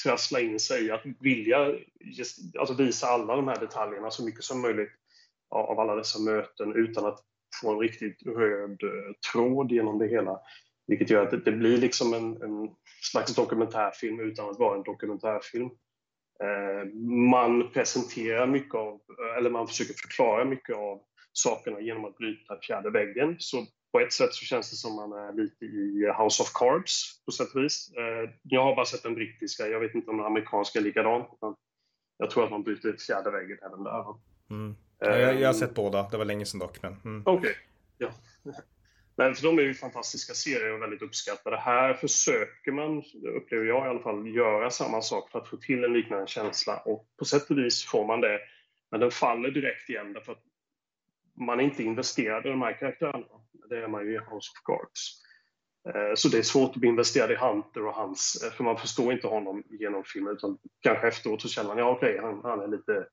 trasslar in sig i att vilja just, alltså visa alla de här detaljerna så mycket som möjligt av alla dessa möten utan att få en riktigt röd eh, tråd genom det hela. Vilket gör att det, blir liksom en, en slags dokumentärfilm utan att vara en dokumentärfilm. Eh, man presenterar mycket av, eller man försöker förklara mycket av sakerna genom att bryta fjärde väggen. Så på ett sätt så känns det som man är lite i House of Cards på sätt och vis. Eh, jag har bara sett den brittiska, jag vet inte om den amerikanska är likadan. Jag tror att man bryter fjärde väggen även där. Mm. Jag, jag, har sett båda, det var länge sedan dock. Men, mm. Okej, okay. ja. Men för de är ju fantastiska serier och väldigt uppskattade. Här försöker man, upplever jag i alla fall, göra samma sak för att få till en liknande känsla och på sätt och vis får man det. Men den faller direkt igen därför att man är inte investerad i de här karaktärerna. Det är man ju i House of Cards. Eh, så det är svårt att bli investerad i Hunter och hans, eh, för man förstår inte honom genom filmen utan kanske efteråt så känner man, ja okej, okay, han, han, är lite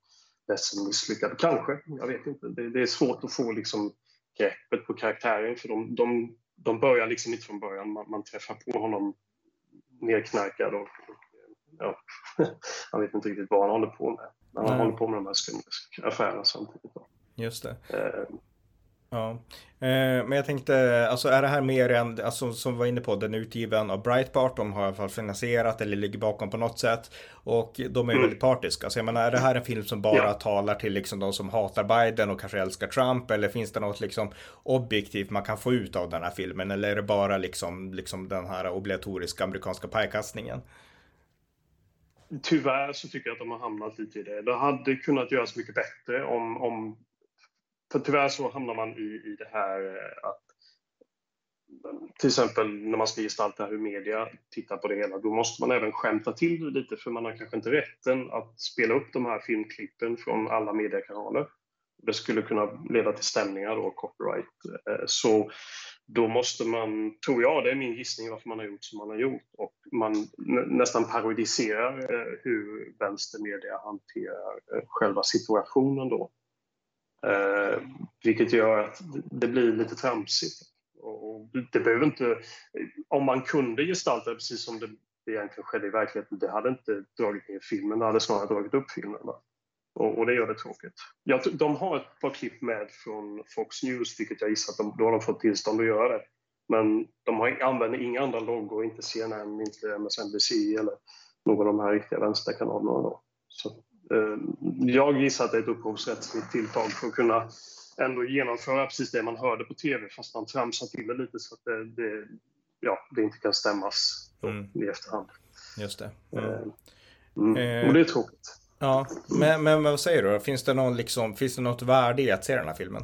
ledsen misslyckad. Kanske, jag vet inte. Det, det, är svårt att få liksom greppet på karaktären för de, de, de börjar liksom inte från början. Man, man träffar på honom nerknarkad och, ja, han vet inte riktigt vad han håller på med. Men han håller på med de här affärerna samtidigt. Då. Just det. Eh, Ja, eh, men jag tänkte, alltså är det här mer än, alltså som var inne på, den är utgiven av Breitbart, de har i alla fall finansierat eller ligger bakom på något sätt. Och de är mm. väldigt partiska, så jag menar, är det här en film som bara ja. talar till liksom de som hatar Biden och kanske älskar Trump? Eller finns det något liksom objektivt man kan få ut av den här filmen? Eller är det bara liksom, liksom den här obligatoriska amerikanska pajkastningen? Tyvärr så tycker jag att de har hamnat lite i det. Det hade kunnat göras mycket bättre om, om för tyvärr så hamnar man i, i det här eh, att till exempel när man ska gestalta hur media tittar på det hela, då måste man även skämta till det lite för man har kanske inte rätten att spela upp de här filmklippen från alla mediekanaler. Det skulle kunna leda till stämningar och copyright. Eh, så då måste man, tror jag, det är min gissning varför man har gjort som man har gjort, och man nästan parodiserar eh, hur vänstermedia hanterar själva situationen då. Eh, vilket gör att det blir lite tramsigt. Och det behöver inte, om man kunde gestalta det precis som det egentligen skedde i verkligheten, det hade inte dragit ner filmen, det hade snarare dragit upp filmen. Och, och, det gör det tråkigt. Ja, de har ett par klipp med från Fox News, vilket jag gissar att de, då har de fått tillstånd att göra det. Men de har, använder inga andra loggor, inte CNN, inte MSNBC eller någon av de här riktiga vänsterkanalerna. Då. Så, jag gissar att det är ett upphovsrättsligt tilltag för att kunna ändå genomföra precis det man hörde på tv fast man tramsar till det lite så att det, det ja, det inte kan stämmas mm. i efterhand. Just det. Mm. Mm. Och det är tråkigt. Ja, men, men vad säger du? Finns det, någon, liksom, finns det något värde i att se den här filmen?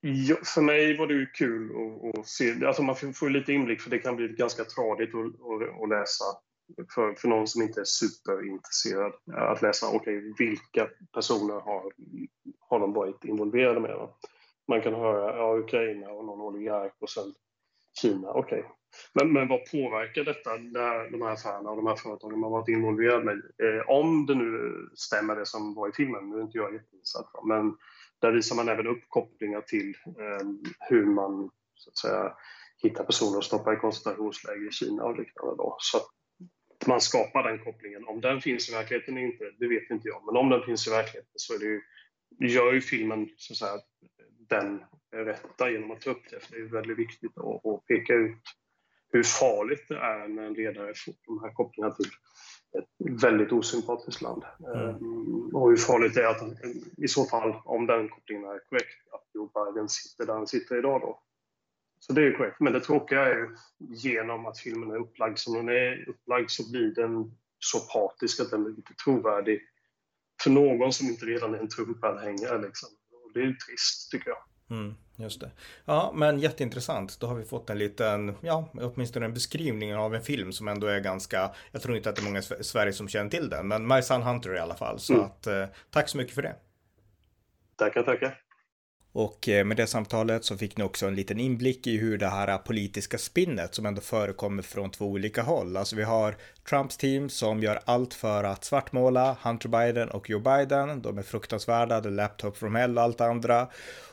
Ja, för mig var det ju kul att, att se. Alltså man får lite inblick för det kan bli ganska tradigt att, att, att läsa för, för någon som inte är superintresserad. Eh, att läsa, okej, okay, vilka personer har, har de varit involverade med? Man kan höra ja, Ukraina och någon oligark och sen Kina, okej. Okay. Men, men vad påverkar detta, när de här affärerna och de här företagen man varit involverade med? Eh, om det nu stämmer det som var i filmen, nu är inte jag jätteinsatt, men där visar man även upp kopplingar till eh, hur man så att säga, hittar personer och stoppa i koncentrationsläger i Kina och liknande. Då. Så att man skapar den kopplingen. Om den finns i verkligheten eller inte, det vet inte jag. Men om den finns i verkligheten så är det ju, gör ju filmen så att säga, den rätta genom att ta upp det. För det är väldigt viktigt att, att peka ut hur farligt det är när en ledare får de här kopplingarna till ett väldigt osympatiskt land. Mm. Ehm, och hur farligt det är att i så fall, om den kopplingen är korrekt, att Joe Biden sitter där han sitter idag då. Så det är korrekt. Men det tråkiga är ju genom att filmen är upplagd som den är upplagd så blir den så patisk att den blir lite trovärdig för någon som inte redan är en Trump-anhängare. Liksom. Och det är ju trist, tycker jag. Mm, just det. Ja, men jätteintressant. Då har vi fått en liten, ja, åtminstone en beskrivning av en film som ändå är ganska, jag tror inte att det är många i Sverige som känner till den, men My Son Hunter i alla fall. Så mm. att, eh, tack så mycket för det. Tackar, tackar. Och eh, med det samtalet så fick ni också en liten inblick i hur det här politiska spinnet som ändå förekommer från två olika håll. Alltså vi har Trumps team som gör allt för att svartmåla Hunter Biden och Joe Biden. De är fruktansvärda, the laptop from hell och allt andra.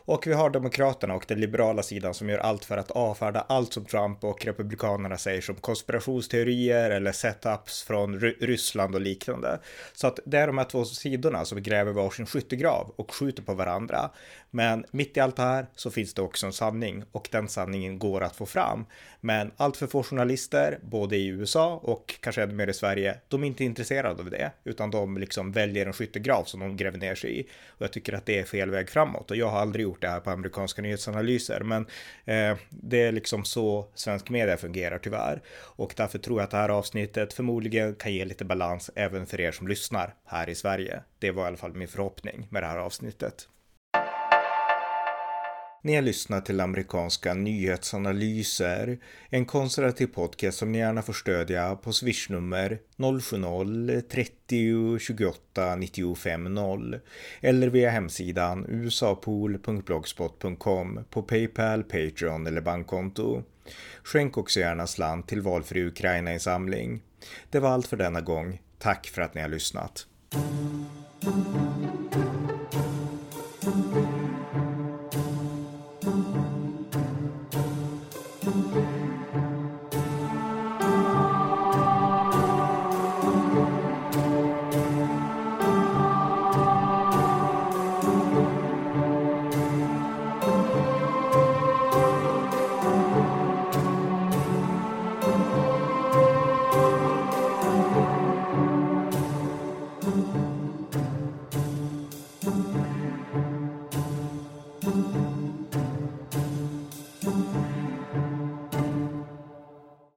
Och vi har Demokraterna och den liberala sidan som gör allt för att avfärda allt som Trump och Republikanerna säger som konspirationsteorier eller setups från Ryssland och liknande. Så att det är de här två sidorna som gräver varsin skyttegrav och skjuter på varandra. Men mitt i allt det här så finns det också en sanning och den sanningen går att få fram. Men allt för få journalister, både i USA och kanske ännu mer i Sverige, de är inte intresserade av det, utan de liksom väljer en skyttegrav som de gräver ner sig i. Och jag tycker att det är fel väg framåt och jag har aldrig gjort det här på amerikanska nyhetsanalyser, men eh, det är liksom så svensk media fungerar tyvärr. Och därför tror jag att det här avsnittet förmodligen kan ge lite balans även för er som lyssnar här i Sverige. Det var i alla fall min förhoppning med det här avsnittet. Ni har lyssnat till amerikanska nyhetsanalyser, en konservativ podcast som ni gärna får stödja på swishnummer 070-30 28 95 0 eller via hemsidan usapool.blogspot.com på Paypal, Patreon eller bankkonto. Skänk också gärna slant till valfri Ukraina-insamling. Det var allt för denna gång. Tack för att ni har lyssnat.